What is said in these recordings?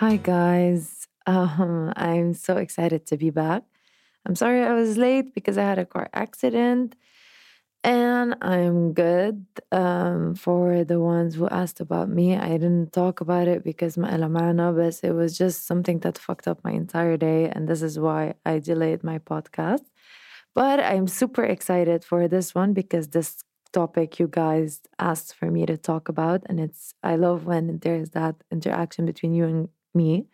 Hi, guys. Um, I'm so excited to be back. I'm sorry I was late because I had a car accident, and I'm good. Um, for the ones who asked about me, I didn't talk about it because my but it was just something that fucked up my entire day, and this is why I delayed my podcast. But I'm super excited for this one because this topic you guys asked for me to talk about and it's i love when there's that interaction between you and me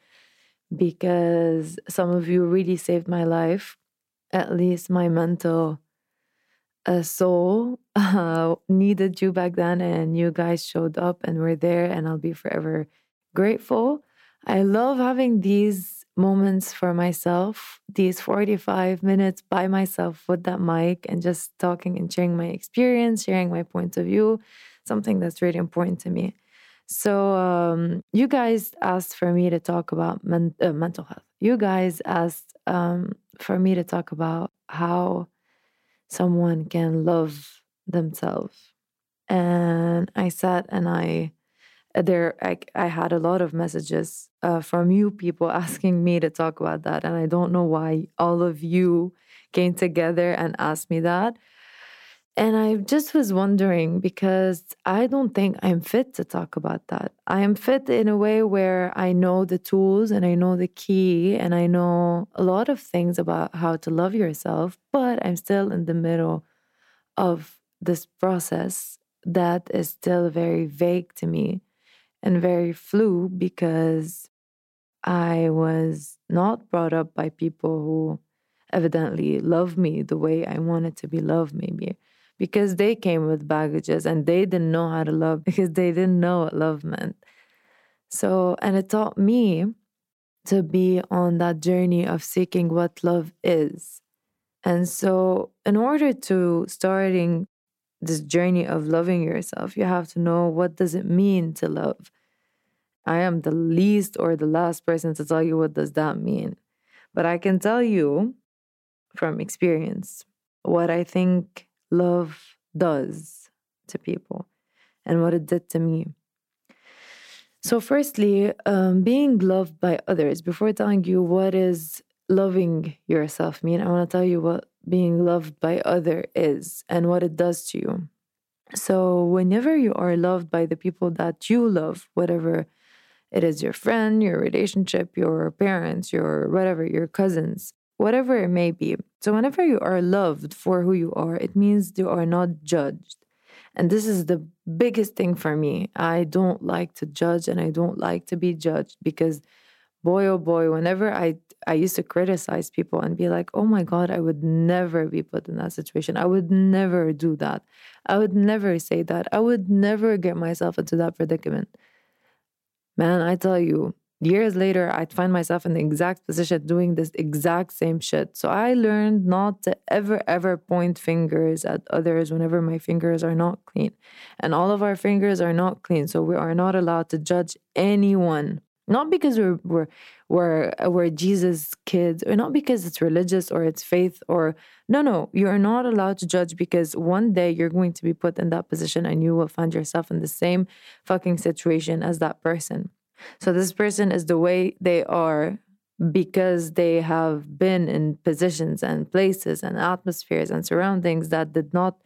because some of you really saved my life, at least my mental uh, soul uh, needed you back then, and you guys showed up and were there, and I'll be forever grateful. I love having these moments for myself, these 45 minutes by myself with that mic and just talking and sharing my experience, sharing my point of view, something that's really important to me. So, um, you guys asked for me to talk about men- uh, mental health. You guys asked um, for me to talk about how someone can love themselves. And I sat and I, there, I, I had a lot of messages uh, from you people asking me to talk about that. And I don't know why all of you came together and asked me that. And I just was wondering because I don't think I'm fit to talk about that. I am fit in a way where I know the tools and I know the key and I know a lot of things about how to love yourself, but I'm still in the middle of this process that is still very vague to me and very flu because I was not brought up by people who evidently love me the way I wanted to be loved, maybe because they came with baggages and they didn't know how to love because they didn't know what love meant. So, and it taught me to be on that journey of seeking what love is. And so, in order to starting this journey of loving yourself, you have to know what does it mean to love. I am the least or the last person to tell you what does that mean. But I can tell you from experience what I think love does to people and what it did to me. So, firstly, um, being loved by others, before telling you what is loving yourself mean, I want to tell you what being loved by other is and what it does to you. So, whenever you are loved by the people that you love, whatever it is your friend, your relationship, your parents, your whatever, your cousins, whatever it may be. So, whenever you are loved for who you are, it means you are not judged. And this is the biggest thing for me. I don't like to judge and I don't like to be judged because boy oh boy, whenever I I used to criticize people and be like, "Oh my god, I would never be put in that situation. I would never do that. I would never say that. I would never get myself into that predicament." Man, I tell you, years later, I'd find myself in the exact position doing this exact same shit. So I learned not to ever, ever point fingers at others whenever my fingers are not clean. And all of our fingers are not clean. So we are not allowed to judge anyone. Not because we're we're we're, we're Jesus kids, or not because it's religious or it's faith, or no, no, you're not allowed to judge because one day you're going to be put in that position and you will find yourself in the same fucking situation as that person. So this person is the way they are because they have been in positions and places and atmospheres and surroundings that did not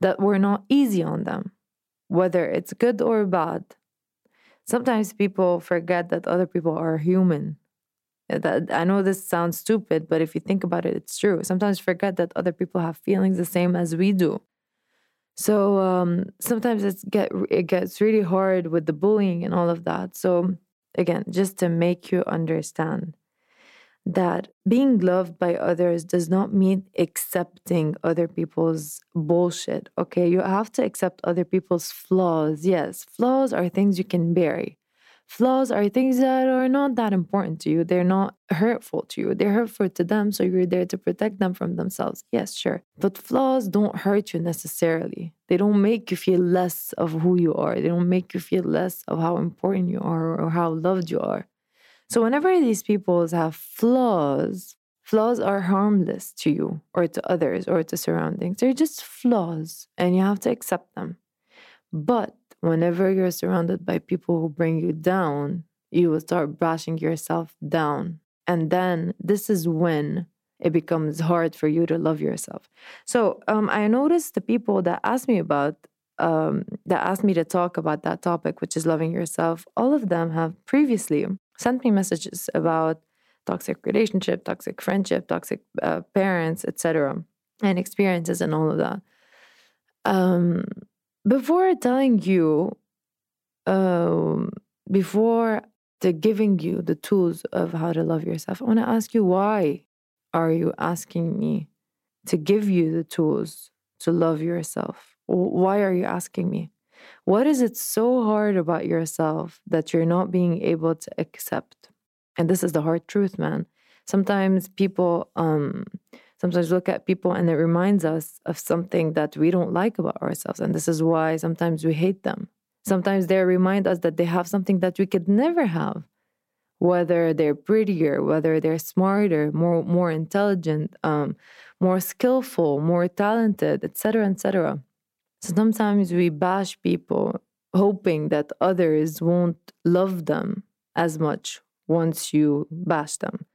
that were not easy on them whether it's good or bad. Sometimes people forget that other people are human. Uh, that i know this sounds stupid but if you think about it it's true. Sometimes forget that other people have feelings the same as we do so um, sometimes it's get it gets really hard with the bullying and all of that. So again, just to make you understand that being loved by others does not mean accepting other people's bullshit. Okay, you have to accept other people's flaws. Yes, flaws are things you can bury. Flaws are things that are not that important to you. They're not hurtful to you. They're hurtful to them, so you're there to protect them from themselves. Yes, sure. But flaws don't hurt you necessarily. They don't make you feel less of who you are. They don't make you feel less of how important you are or how loved you are. So, whenever these people have flaws, flaws are harmless to you or to others or to surroundings. They're just flaws and you have to accept them. But whenever you're surrounded by people who bring you down, you will start brushing yourself down. And then this is when it becomes hard for you to love yourself. So um, I noticed the people that asked me about um, that asked me to talk about that topic, which is loving yourself. All of them have previously sent me messages about toxic relationship, toxic friendship, toxic uh, parents, etc., and experiences and all of that. Um, before telling you, um, before the giving you the tools of how to love yourself, I want to ask you why are you asking me to give you the tools to love yourself? Why are you asking me? What is it so hard about yourself that you're not being able to accept? And this is the hard truth, man. Sometimes people, um, sometimes look at people and it reminds us of something that we don't like about ourselves. And this is why sometimes we hate them. Sometimes they remind us that they have something that we could never have whether they're prettier, whether they're smarter, more more intelligent, um, more skillful, more talented, etc., etc. So sometimes we bash people, hoping that others won't love them as much once you bash them.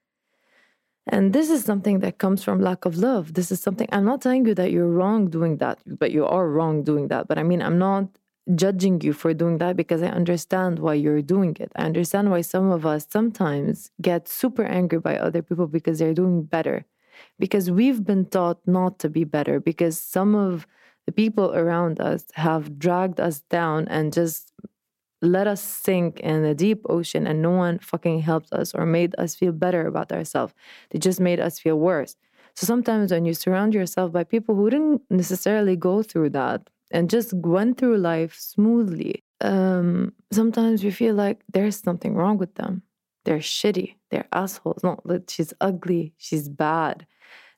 And this is something that comes from lack of love. This is something I'm not telling you that you're wrong doing that, but you are wrong doing that. But I mean, I'm not judging you for doing that because I understand why you're doing it. I understand why some of us sometimes get super angry by other people because they're doing better. Because we've been taught not to be better, because some of the people around us have dragged us down and just let us sink in the deep ocean and no one fucking helped us or made us feel better about ourselves. They just made us feel worse. So sometimes when you surround yourself by people who didn't necessarily go through that, and just went through life smoothly, um, sometimes we feel like there's something wrong with them. They're shitty. They're assholes. No, that she's ugly. She's bad.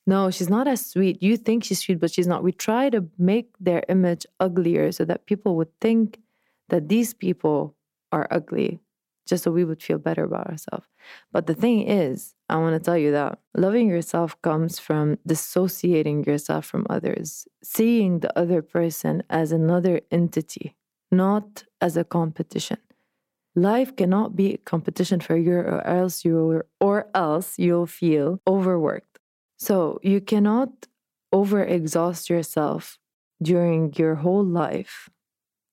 No, she's not as sweet. You think she's sweet, but she's not. We try to make their image uglier so that people would think that these people are ugly just so we would feel better about ourselves. But the thing is, I want to tell you that loving yourself comes from dissociating yourself from others, seeing the other person as another entity, not as a competition. Life cannot be a competition for you or else you or else you'll feel overworked. So you cannot overexhaust yourself during your whole life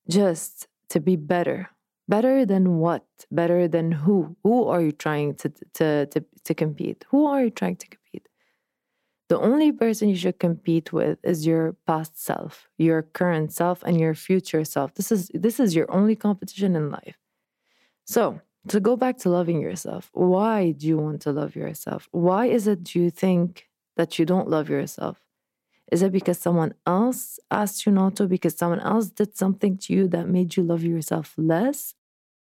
just to be better Better than what? Better than who? Who are you trying to, to, to, to compete? Who are you trying to compete? The only person you should compete with is your past self, your current self, and your future self. This is this is your only competition in life. So to go back to loving yourself, why do you want to love yourself? Why is it you think that you don't love yourself? Is it because someone else asked you not to, because someone else did something to you that made you love yourself less?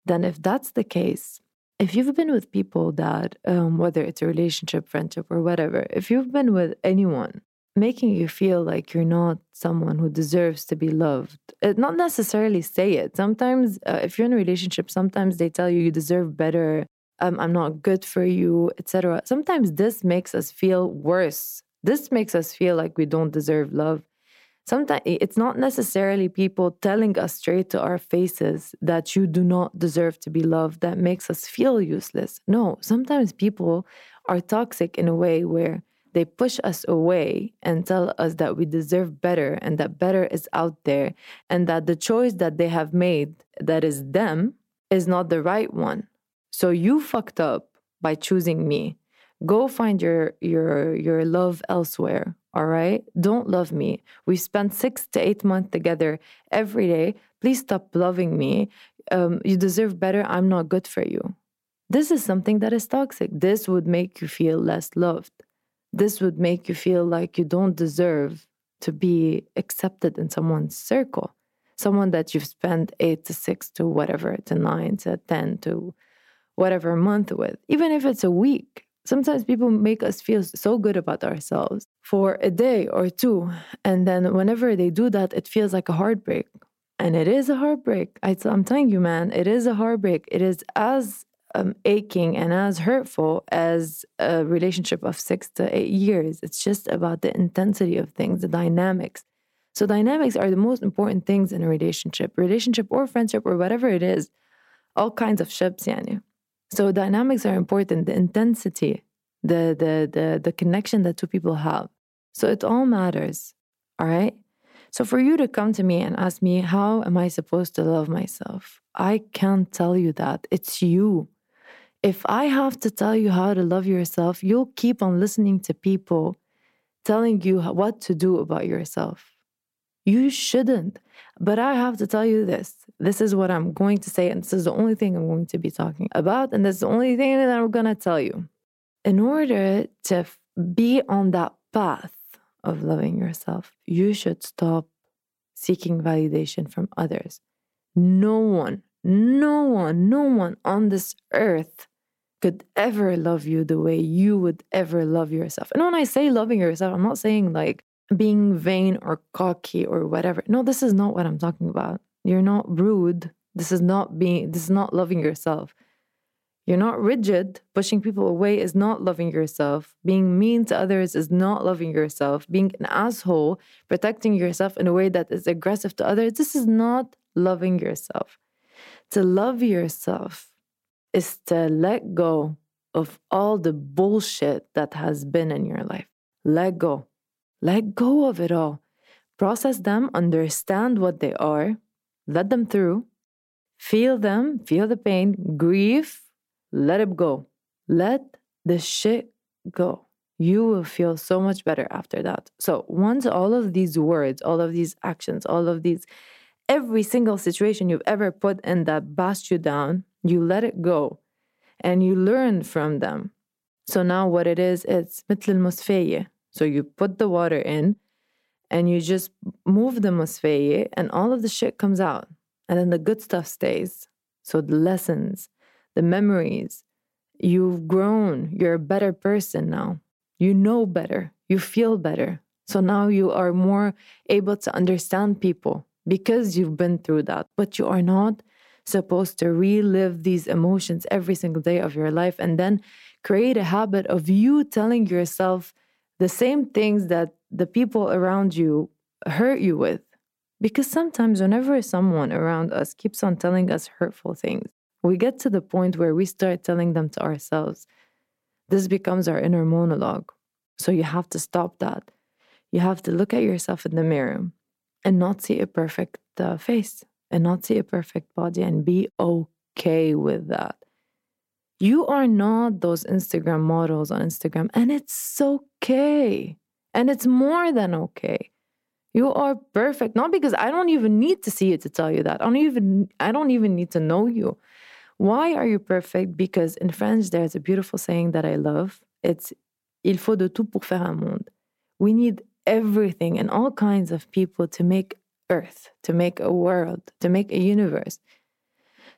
Then, if that's the case, if you've been with people that, um, whether it's a relationship, friendship, or whatever, if you've been with anyone making you feel like you're not someone who deserves to be loved, it, not necessarily say it. Sometimes, uh, if you're in a relationship, sometimes they tell you you deserve better. Um, I'm not good for you, etc. Sometimes this makes us feel worse this makes us feel like we don't deserve love. Sometimes it's not necessarily people telling us straight to our faces that you do not deserve to be loved that makes us feel useless. No, sometimes people are toxic in a way where they push us away and tell us that we deserve better and that better is out there and that the choice that they have made that is them is not the right one. So you fucked up by choosing me go find your your your love elsewhere all right? Don't love me. We spent six to eight months together every day. Please stop loving me. Um, you deserve better. I'm not good for you. This is something that is toxic. This would make you feel less loved. This would make you feel like you don't deserve to be accepted in someone's circle. Someone that you've spent eight to six to whatever to nine to ten to whatever month with even if it's a week Sometimes people make us feel so good about ourselves for a day or two. And then whenever they do that, it feels like a heartbreak. And it is a heartbreak. I, am telling you, man, it is a heartbreak. It is as um, aching and as hurtful as a relationship of six to eight years. It's just about the intensity of things, the dynamics. So, dynamics are the most important things in a relationship, relationship or friendship or whatever it is, all kinds of ships, yani. So dynamics are important, the intensity, the the the the connection that two people have. So it all matters. All right? So for you to come to me and ask me how am I supposed to love myself? I can't tell you that. It's you. If I have to tell you how to love yourself, you'll keep on listening to people telling you what to do about yourself. You shouldn't. But I have to tell you this. This is what I'm going to say, and this is the only thing I'm going to be talking about, and that's the only thing that I'm going to tell you. In order to be on that path of loving yourself, you should stop seeking validation from others. No one, no one, no one on this earth could ever love you the way you would ever love yourself. And when I say loving yourself, I'm not saying like being vain or cocky or whatever. No, this is not what I'm talking about. You're not rude. This is not being this is not loving yourself. You're not rigid. Pushing people away is not loving yourself. Being mean to others is not loving yourself. Being an asshole, protecting yourself in a way that is aggressive to others, this is not loving yourself. To love yourself is to let go of all the bullshit that has been in your life. Let go. Let go of it all. Process them, understand what they are, let them through, feel them, feel the pain, grieve, let it go. Let the shit go. You will feel so much better after that. So, once all of these words, all of these actions, all of these, every single situation you've ever put in that bashed you down, you let it go and you learn from them. So now what it is, it's مثل المصفية. so you put the water in and you just move the masfeye and all of the shit comes out. And then the good stuff stays. So the lessons, the memories, you've grown. You're a better person now. You know better. You feel better. So now you are more able to understand people because you've been through that. But you are not supposed to relive these emotions every single day of your life and then create a habit of you telling yourself the same things that the people around you hurt you with. Because sometimes, whenever someone around us keeps on telling us hurtful things, we get to the point where we start telling them to ourselves. This becomes our inner monologue. So you have to stop that. You have to look at yourself in the mirror and not see a perfect uh, face and not see a perfect body and be okay with that. You are not those Instagram models on Instagram, and it's okay. And it's more than okay. You are perfect. Not because I don't even need to see you to tell you that. I don't even I don't even need to know you. Why are you perfect? Because in French there's a beautiful saying that I love. It's il faut de tout pour faire un monde. We need everything and all kinds of people to make earth, to make a world, to make a universe.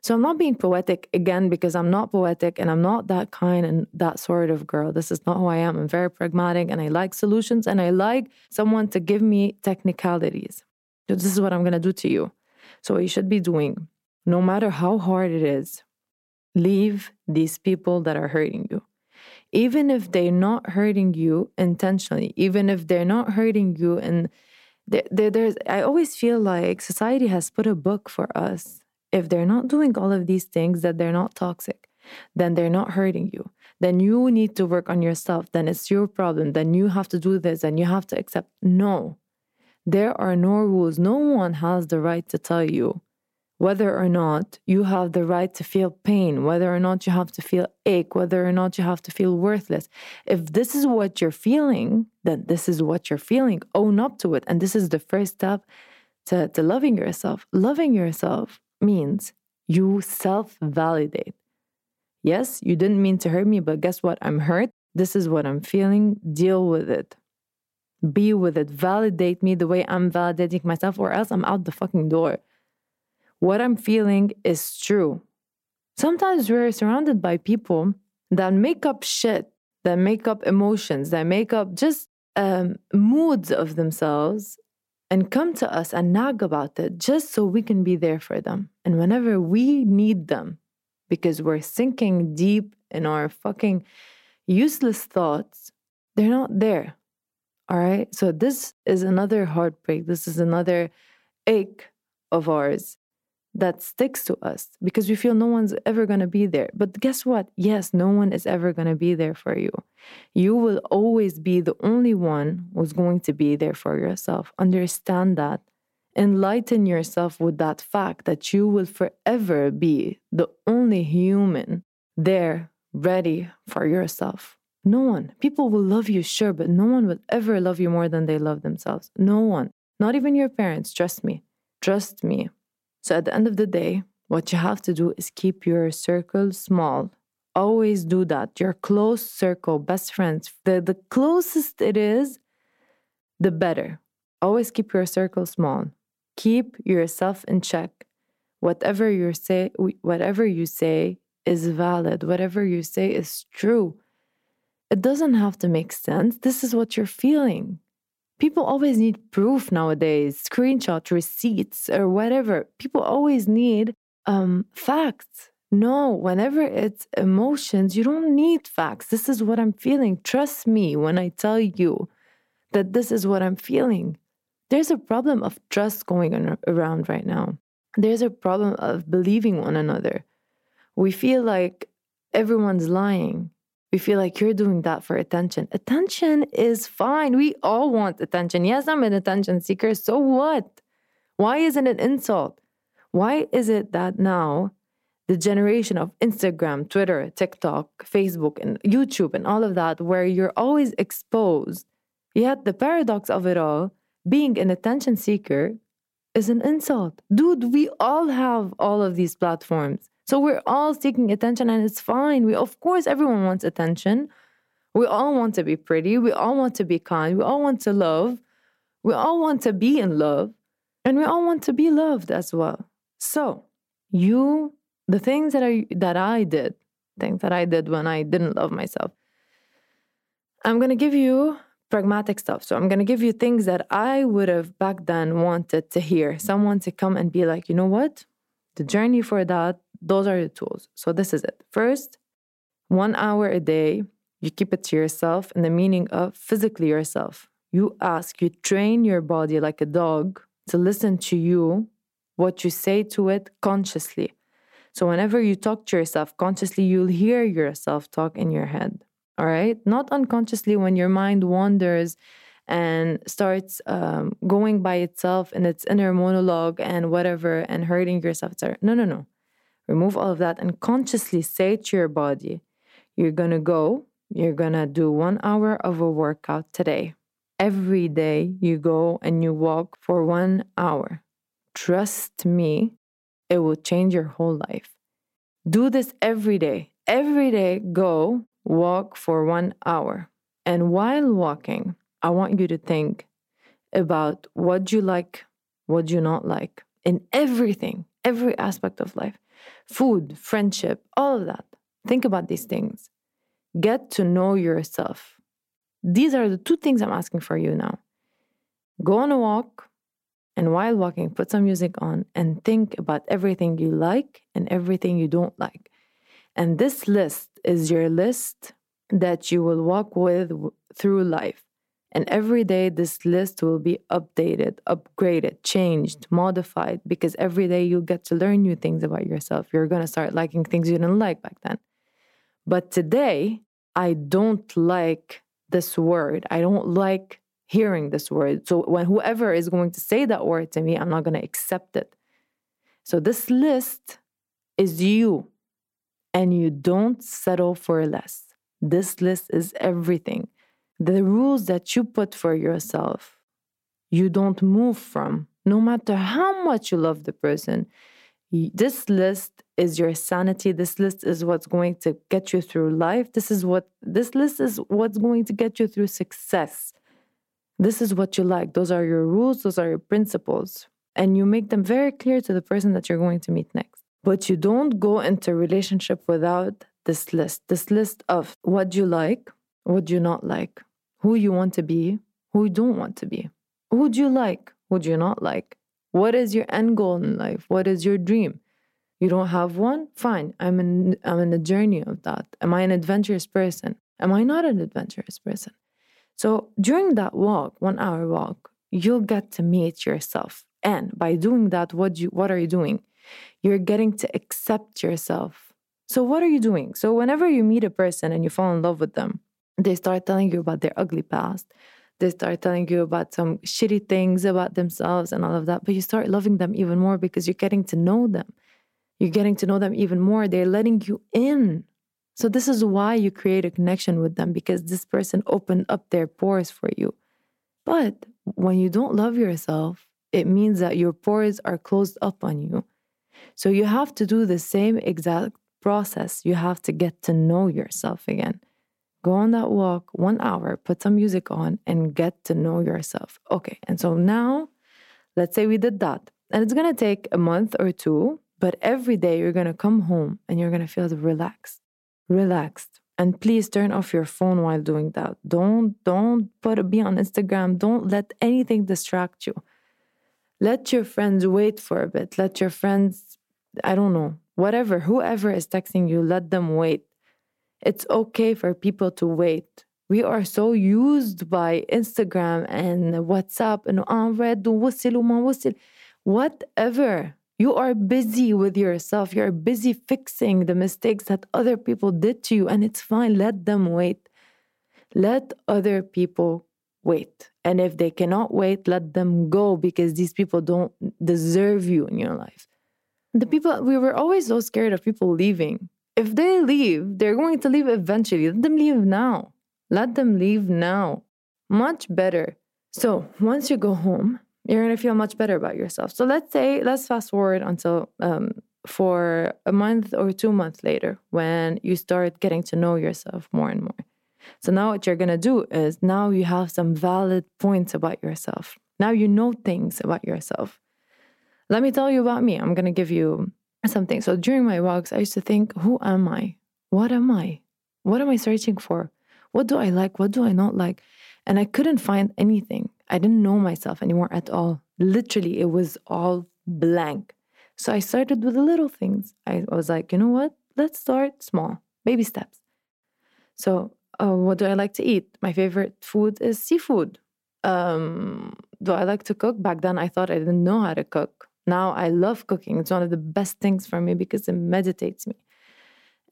So I'm not being poetic again because I'm not poetic and I'm not that kind and that sort of girl. This is not who I am. I'm very pragmatic and I like solutions and I like someone to give me technicalities. So this is what I'm going to do to you. So what you should be doing, no matter how hard it is, leave these people that are hurting you. Even if they're not hurting you intentionally, even if they're not hurting you and there, there's i always feel like society has put a book for us if they're not doing all of these things that they're not toxic then they're not hurting you then you need to work on yourself then it's your problem then you have to do this and you have to accept no there are no rules no one has the right to tell you whether or not you have the right to feel pain, whether or not you have to feel ache, whether or not you have to feel worthless. If this is what you're feeling, then this is what you're feeling. Own up to it. And this is the first step to, to loving yourself. Loving yourself means you self validate. Yes, you didn't mean to hurt me, but guess what? I'm hurt. This is what I'm feeling. Deal with it. Be with it. Validate me the way I'm validating myself, or else I'm out the fucking door what I'm feeling is true. Sometimes we're surrounded by people that make up shit, that make up emotions, that make up just um, moods of themselves and come to us and nag about it just so we can be there for them. And whenever we need them, because we're sinking deep in our fucking useless thoughts, they're not there. All right. So, this is another heartbreak. This is another ache of ours that sticks to us because we feel no one's ever going to be there. But guess what? Yes, no one is ever going to be there for you. You will always be the only one who's going to be there for yourself. Understand that. Enlighten yourself with that fact that you will forever be the only human there ready for yourself. No one. People will love you, sure, but no one will ever love you more than they love themselves. No one. Not even your parents. Trust me. Trust me. So at the end of the day, what you have to do is keep your circle small. Always do that. Your close circle, best friends, the, the closest it is, the better. Always keep your circle small. Keep yourself in check. Whatever you say, whatever you say is valid. Whatever you say is true. It doesn't have to make sense. This is what you're feeling. People always need proof nowadays, screenshots, receipts, or whatever. People always need um, facts. No, whenever it's emotions, you don't need facts. This is what I'm feeling. Trust me when I tell you that this is what I'm feeling. There's a problem of trust going on around right now. There's a problem of believing one another. We feel like everyone's lying. We feel like you're doing that for attention. Attention is fine. We all want attention. Yes, I'm an attention seeker. So what? Why isn't it an insult? Why is it that now the generation of Instagram, Twitter, TikTok, Facebook, and YouTube, and all of that, where you're always exposed, yet the paradox of it all, being an attention seeker, is an insult. Dude, we all have all of these platforms. So we're all seeking attention and it's fine. We of course everyone wants attention. We all want to be pretty. We all want to be kind. We all want to love. We all want to be in love. And we all want to be loved as well. So you the things that I that I did, things that I did when I didn't love myself. I'm gonna give you pragmatic stuff. So I'm gonna give you things that I would have back then wanted to hear. Someone to come and be like, you know what? The journey for that those are the tools. So this is it. First, one hour a day, you keep it to yourself in the meaning of physically yourself. You ask, you train your body like a dog to listen to you, what you say to it consciously. So whenever you talk to yourself consciously, you'll hear yourself talk in your head. All right? Not unconsciously when your mind wanders and starts um, going by itself in its inner monologue and whatever and hurting yourself. No, no, no. Remove all of that and consciously say to your body, you're going to go, you're going to do one hour of a workout today. Every day you go and you walk for one hour. Trust me, it will change your whole life. Do this every day. Every day, go walk for one hour. And while walking, I want you to think about what you like, what you not like in everything, every aspect of life food, friendship, all of that. Think about these things. Get to know yourself. These are the two things I'm asking for you now. Go on a walk, and while walking, put some music on and think about everything you like and everything you don't like. And this list is your list that you will walk with through life. And every day, this list will be updated, upgraded, changed, modified, because every day you'll get to learn new things about yourself. You're going to start liking things you didn't like back then. But today, I don't like this word. I don't like hearing this word. So when whoever is going to say that word to me, I'm not going to accept it. So this list is you, and you don't settle for less. This list is everything the rules that you put for yourself, you don't move from, no matter how much you love the person. This list is your sanity. This list is what's going to get you through life. This is what this list is what's going to get you through success. This is what you like. Those are your rules, those are your principles. And you make them very clear to the person that you're going to meet next. But you don't go into relationship without this list. This list of what you like, what you not like, who you want to be, who you don't want to be. Who do you like? Who do you not like? What is your end goal in life? What is your dream? You don't have one? Fine. I'm in I'm in a journey of that. Am I an adventurous person? Am I not an adventurous person? So during that walk, one hour walk, you'll get to meet yourself. And by doing that, what you what are you doing? You're getting to accept yourself. So, what are you doing? So, whenever you meet a person and you fall in love with them, they start telling you about their ugly past. They start telling you about some shitty things about themselves and all of that. But you start loving them even more because you're getting to know them. You're getting to know them even more. They're letting you in. So, this is why you create a connection with them because this person opened up their pores for you. But when you don't love yourself, it means that your pores are closed up on you. So you have to do the same exact process. You have to get to know yourself again. Go on that walk one hour, put some music on, and get to know yourself. Okay, and so now, let's say we did that. And it's gonna take a month or two, but every day you're gonna come home and you're gonna feel relaxed. Relaxed. And please turn off your phone while doing that. Don't don't put be on Instagram. Don't let anything distract you let your friends wait for a bit. Let your friends, I don't know, whatever, whoever is texting you, let them wait. It's okay for people to wait. We are so used by Instagram and WhatsApp and on red whatever. You are busy with yourself. You're busy fixing the mistakes that other people did to you, and it's fine. Let them wait. Let other people wait. And if they cannot wait, let them go because these people don't deserve you in your life. The people, we were always so scared of people leaving. If they leave, they're going to leave eventually. Let them leave now. Let them leave now. Much better. So once you go home, you're going to feel much better about yourself. So let's say, let's fast forward until um, for a month or two months later when you start getting to know yourself more and more. So now what you're going to do is now you have some valid points about yourself. Now you know things about yourself. Let me tell you about me. I'm going to give you something. So during my walks, I used to think, who am I? What am I? What am I searching for? What do I like? What do I not like? And I couldn't find anything. I didn't know myself anymore at all. Literally, it was all blank. So I started with the little things. I was like, you know what? Let's start small, baby steps. So uh, what do I like to eat? My favorite food is seafood. Um, do I like to cook? Back then, I thought I didn't know how to cook. Now I love cooking. It's one of the best things for me because it meditates me.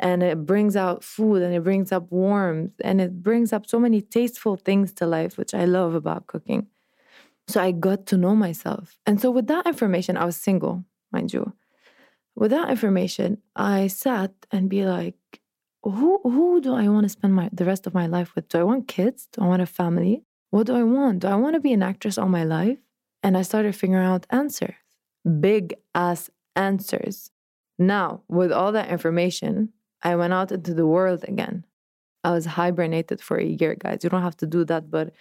And it brings out food and it brings up warmth and it brings up so many tasteful things to life, which I love about cooking. So I got to know myself. And so, with that information, I was single, mind you. With that information, I sat and be like, who who do I want to spend my the rest of my life with? Do I want kids? Do I want a family? What do I want? Do I want to be an actress all my life? And I started figuring out answers, big ass answers. Now, with all that information, I went out into the world again. I was hibernated for a year, guys. You don't have to do that, but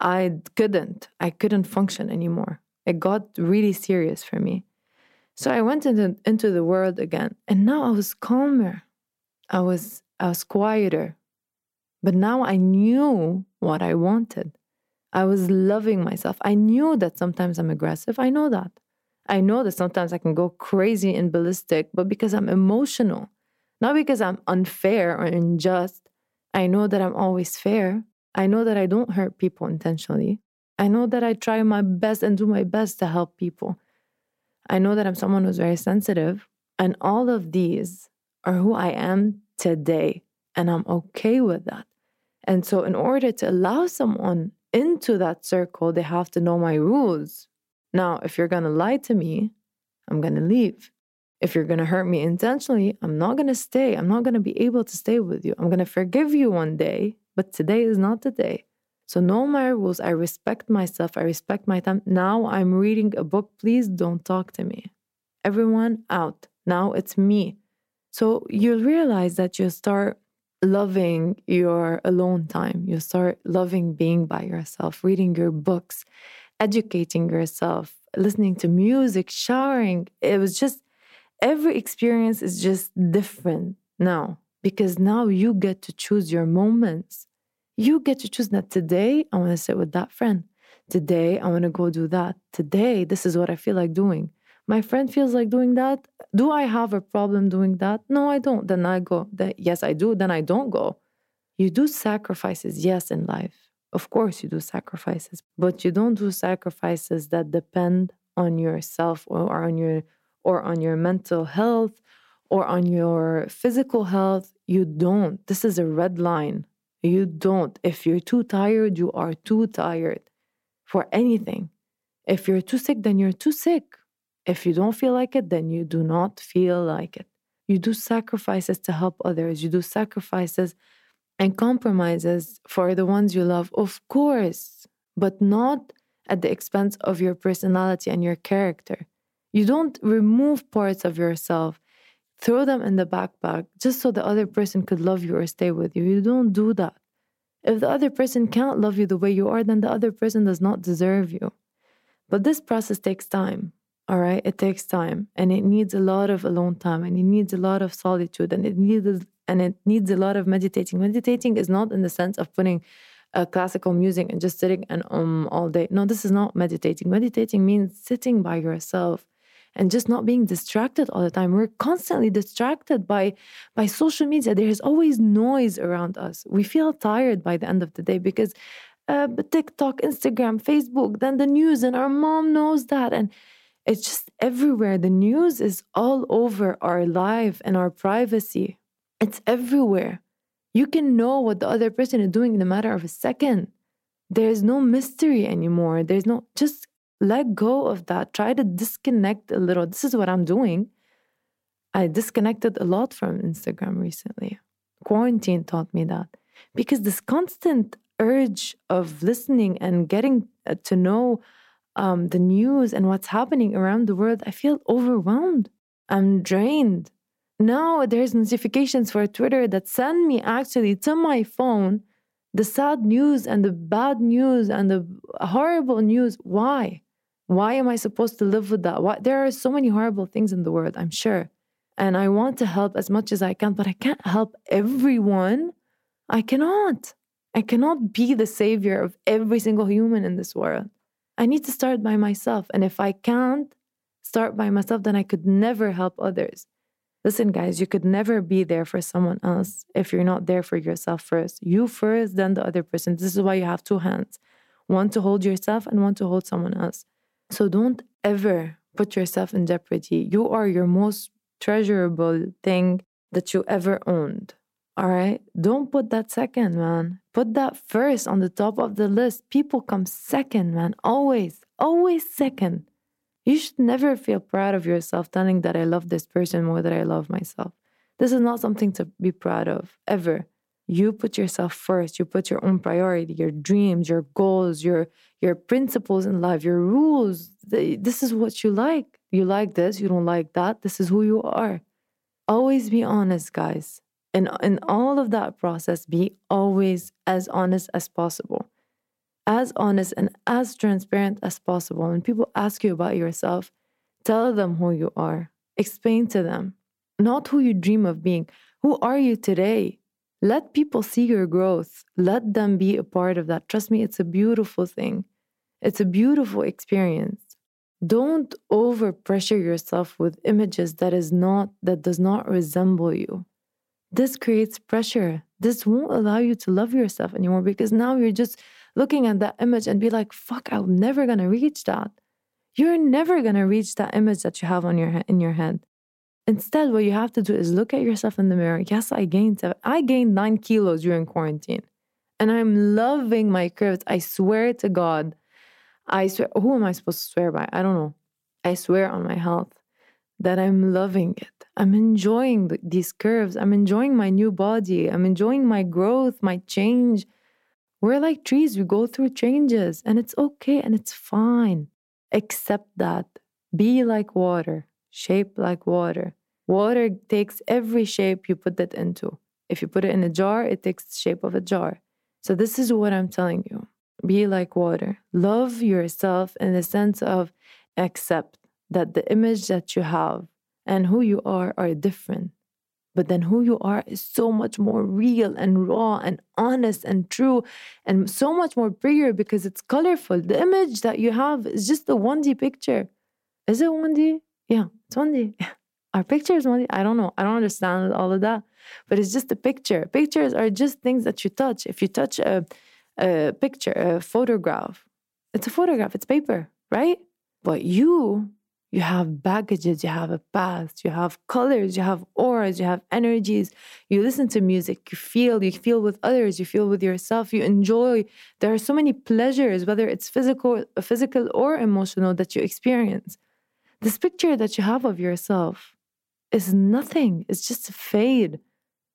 I couldn't. I couldn't function anymore. It got really serious for me. So I went into, into the world again, and now I was calmer. I was I was quieter. But now I knew what I wanted. I was loving myself. I knew that sometimes I'm aggressive. I know that. I know that sometimes I can go crazy and ballistic, but because I'm emotional, not because I'm unfair or unjust. I know that I'm always fair. I know that I don't hurt people intentionally. I know that I try my best and do my best to help people. I know that I'm someone who's very sensitive. And all of these are who I am today. And I'm okay with that. And so, in order to allow someone into that circle, they have to know my rules. Now, if you're going to lie to me, I'm going to leave. If you're going to hurt me intentionally, I'm not going to stay. I'm not going to be able to stay with you. I'm going to forgive you one day, but today is not the day. So, no, my rules. I respect myself. I respect my time. Now I'm reading a book. Please don't talk to me. Everyone out. Now it's me. So you'll realize that you start loving your alone time. You start loving being by yourself, reading your books, educating yourself, listening to music, showering. It was just every experience is just different now because now you get to choose your moments. You get to choose that today I want to sit with that friend. Today I want to go do that. Today this is what I feel like doing my friend feels like doing that. Do I have a problem doing that? No, I don't. Then I go. Then, yes, I do. Then I don't go. You do sacrifices, yes, in life. Of course, you do sacrifices, but you don't do sacrifices that depend on yourself or on your or on your mental health or on your physical health. You don't. This is a red line. You don't. If you're too tired, you are too tired for anything. If you're too sick, then you're too sick. If you don't feel like it, then you do not feel like it. You do sacrifices to help others. You do sacrifices and compromises for the ones you love, of course, but not at the expense of your personality and your character. You don't remove parts of yourself, throw them in the backpack just so the other person could love you or stay with you. You don't do that. If the other person can't love you the way you are, then the other person does not deserve you. But this process takes time. All right, it takes time and it needs a lot of alone time and it needs a lot of solitude and it needs and it needs a lot of meditating. Meditating is not in the sense of putting a classical music and just sitting and um all day. No, this is not meditating. Meditating means sitting by yourself and just not being distracted all the time. We're constantly distracted by by social media. There is always noise around us. We feel tired by the end of the day because uh, TikTok, Instagram, Facebook, then the news, and our mom knows that and it's just everywhere. The news is all over our life and our privacy. It's everywhere. You can know what the other person is doing in a matter of a second. There's no mystery anymore. There's no, just let go of that. Try to disconnect a little. This is what I'm doing. I disconnected a lot from Instagram recently. Quarantine taught me that because this constant urge of listening and getting uh, to know um, the news and what's happening around the world, I feel overwhelmed. I'm drained. Now there's notifications for Twitter that send me actually to my phone the sad news and the bad news and the horrible news. Why? Why am I supposed to live with that? Why? There are so many horrible things in the world, I'm sure. And I want to help as much as I can, but I can't help everyone. I cannot. I cannot be the savior of every single human in this world. I need to start by myself. And if I can't start by myself, then I could never help others. Listen, guys, you could never be there for someone else if you're not there for yourself first. You first, then the other person. This is why you have two hands one to hold yourself and one to hold someone else. So don't ever put yourself in jeopardy. You are your most treasurable thing that you ever owned. All right. Don't put that second, man. Put that first on the top of the list. People come second, man. Always, always second. You should never feel proud of yourself telling that I love this person more than I love myself. This is not something to be proud of, ever. You put yourself first. You put your own priority, your dreams, your goals, your your principles in life, your rules. This is what you like. You like this, you don't like that. This is who you are. Always be honest, guys And in all of that process, be always as honest as possible. As honest and as transparent as possible. When people ask you about yourself, tell them who you are. Explain to them, not who you dream of being. Who are you today? Let people see your growth. Let them be a part of that. Trust me, it's a beautiful thing. It's a beautiful experience. Don't over pressure yourself with images that is not that does not resemble you this creates pressure. This won't allow you to love yourself anymore because now you're just looking at that image and be like, fuck, I'm never gonna reach that. You're never gonna reach that image that you have on your in your head. Instead, what you have to do is look at yourself in the mirror. Yes, I gained seven. I gained nine kilos during quarantine. And I'm loving my curves. I swear to God. I swear who am I supposed to swear by? I don't know. I swear on my health that I'm loving it. I'm enjoying these curves. I'm enjoying my new body. I'm enjoying my growth, my change. We're like trees, we go through changes and it's okay and it's fine. Accept that. Be like water, shape like water. Water takes every shape you put it into. If you put it in a jar, it takes the shape of a jar. So, this is what I'm telling you be like water. Love yourself in the sense of accept that the image that you have and who you are are different. But then who you are is so much more real and raw and honest and true and so much more bigger because it's colorful. The image that you have is just a 1D picture. Is it 1D? Yeah, it's 1D. Our picture is 1D. I don't know. I don't understand all of that. But it's just a picture. Pictures are just things that you touch. If you touch a, a picture, a photograph, it's a photograph, it's paper, right? But you You have baggages, you have a past, you have colors, you have auras, you have energies. You listen to music, you feel, you feel with others, you feel with yourself, you enjoy. There are so many pleasures, whether it's physical, physical or emotional, that you experience. This picture that you have of yourself is nothing, it's just a fade.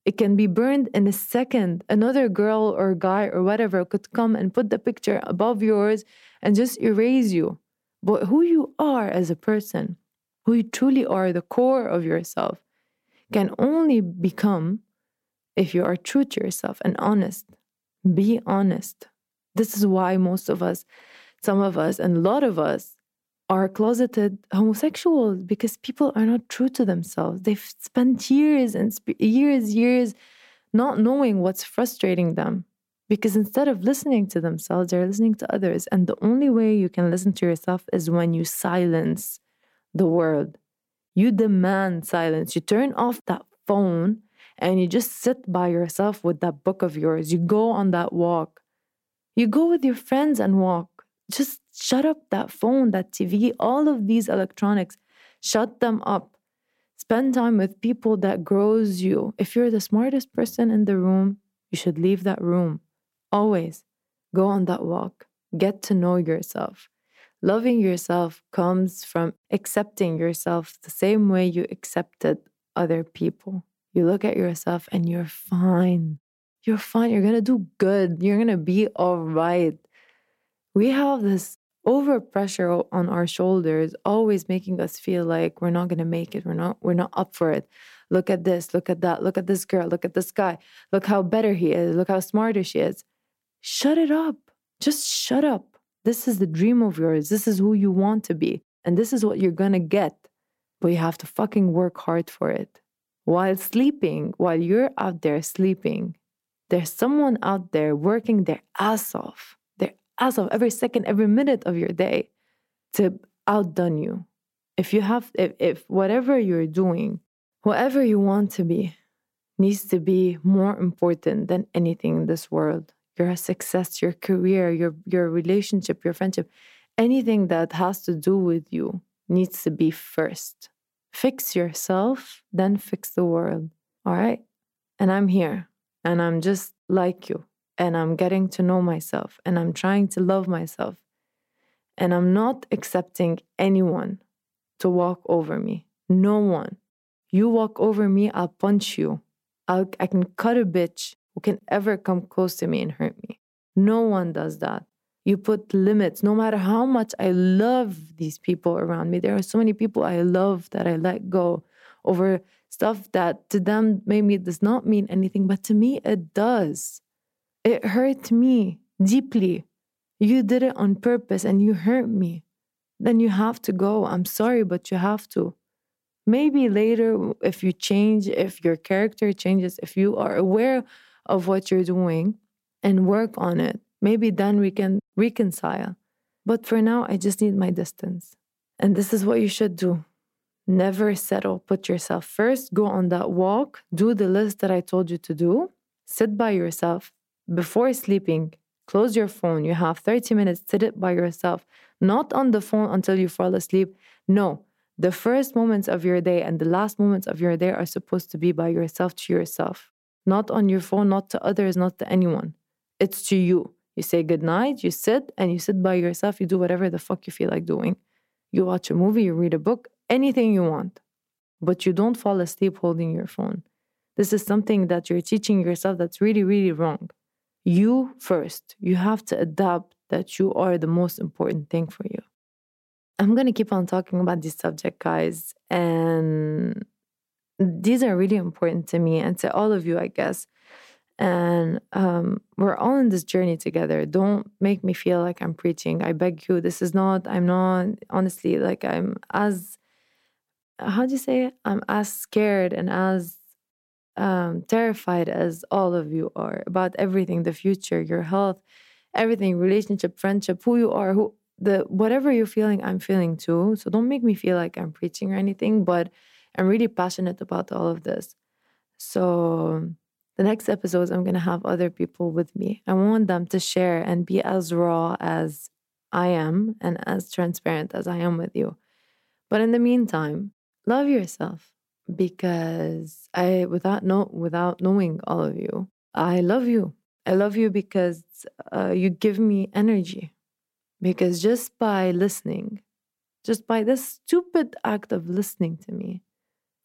It can be burned in a second. Another girl or guy or whatever could come and put the picture above yours and just erase you. But who you are as a person, who you truly are, the core of yourself, can only become if you are true to yourself and honest. Be honest. This is why most of us, some of us, and a lot of us are closeted homosexuals because people are not true to themselves. They've spent years and sp- years, years not knowing what's frustrating them because instead of listening to themselves, they're listening to others. And the only way you can listen to yourself is when you silence the world. You demand silence. You turn off that phone and you just sit by yourself with that book of yours. You go on that walk. You go with your friends and walk. Just shut up that phone, that TV, all of these electronics. Shut them up. Spend time with people that grows you. If you're the smartest person in the room, you should leave that room. Always go on that walk, get to know yourself. Loving yourself comes from accepting yourself the same way you accepted other people. You look at yourself and you're fine. You're fine. You're going to do good. You're going to be all right. We have this over pressure on our shoulders always making us feel like we're not going to make it. We're not we're not up for it. Look at this, look at that, look at this girl, look at this guy. Look how better he is. Look how smarter she is. Shut it up. Just shut up. This is the dream of yours. This is who you want to be. And this is what you're going to get. But you have to fucking work hard for it. While sleeping, while you're out there sleeping, there's someone out there working their ass off, their ass off every second, every minute of your day to outdone you. If you have, if, if whatever you're doing, whatever you want to be, needs to be more important than anything in this world your success, your career, your your relationship, your friendship, anything that has to do with you needs to be first. Fix yourself, then fix the world. All right? And I'm here and I'm just like you and I'm getting to know myself and I'm trying to love myself. And I'm not accepting anyone to walk over me. No one. You walk over me, I'll punch you. I'll, I can cut a bitch who can ever come close to me and hurt me. No one does that. You put limits, no matter how much I love these people around me. There are so many people I love that I let go over stuff that to them maybe does not mean anything, but to me it does. It hurt me deeply. You did it on purpose and you hurt me. Then you have to go. I'm sorry, but you have to. Maybe later, if you change, if your character changes, if you are aware of what you're doing and work on it. Maybe then we can reconcile. But for now, I just need my distance. And this is what you should do. Never settle. Put yourself first. Go on that walk. Do the list that I told you to do. Sit by yourself. Before sleeping, close your phone. You have 30 minutes. Sit it by yourself. Not on the phone until you fall asleep. No. The first moments of your day and the last moments of your day are supposed to be by yourself to yourself not on your phone, not to others, not to anyone. It's to you. You say goodnight, you sit and you sit by yourself, you do whatever the fuck you feel like doing. You watch a movie, you read a book, anything you want. But you don't fall asleep holding your phone. This is something that you're teaching yourself that's really, really wrong. You first, you have to adapt that you are the most important thing for you. I'm going to keep on talking about this subject, guys. And these are really important to me and to all of you, I guess. And um, we're all in this journey together. Don't make me feel like I'm preaching. I beg you. This is not, I'm not, honestly, like I'm as, how do you say it? I'm as scared and as um, terrified as all of you are about everything the future, your health, everything, relationship, friendship, who you are, who, the, whatever you're feeling, I'm feeling too. So don't make me feel like I'm preaching or anything, but I'm really passionate about all of this. So the next episodes, I'm going to have other people with me. I want them to share and be as raw as I am and as transparent as I am with you. But in the meantime, love yourself because I without know without knowing all of you, I love you. I love you because uh, you give me energy. Because just by listening, just by this stupid act of listening to me,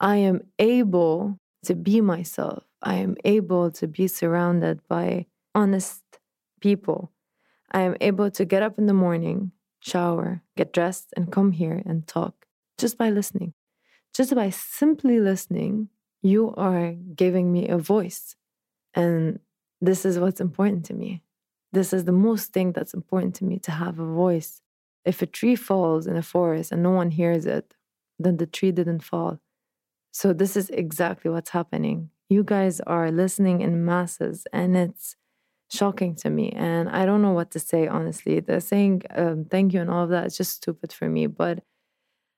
I am able to be myself. I am able to be surrounded by honest people. I am able to get up in the morning, shower, get dressed, and come here and talk just by listening. Just by simply listening, you are giving me a voice. And this is what's important to me. This is the most thing that's important to me to have a voice. If a tree falls in a forest and no one hears it, then the tree didn't fall. So, this is exactly what's happening. You guys are listening in masses, and it's shocking to me. And I don't know what to say, honestly. The saying um, thank you and all of that is just stupid for me. But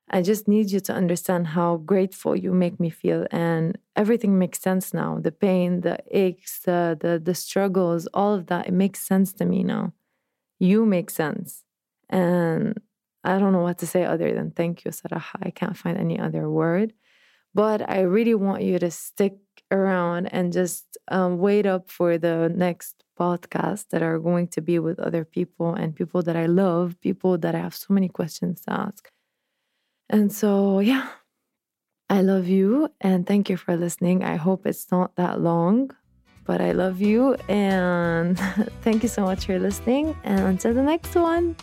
I just need you to understand how grateful you make me feel. And everything makes sense now. The pain, the aches, the, the, the struggles, all of that, it makes sense to me now. You make sense. And I don't know what to say other than thank you, Saraha. I can't find any other word. But I really want you to stick around and just um, wait up for the next podcast that are going to be with other people and people that I love, people that I have so many questions to ask. And so, yeah, I love you and thank you for listening. I hope it's not that long, but I love you and thank you so much for listening. And until the next one.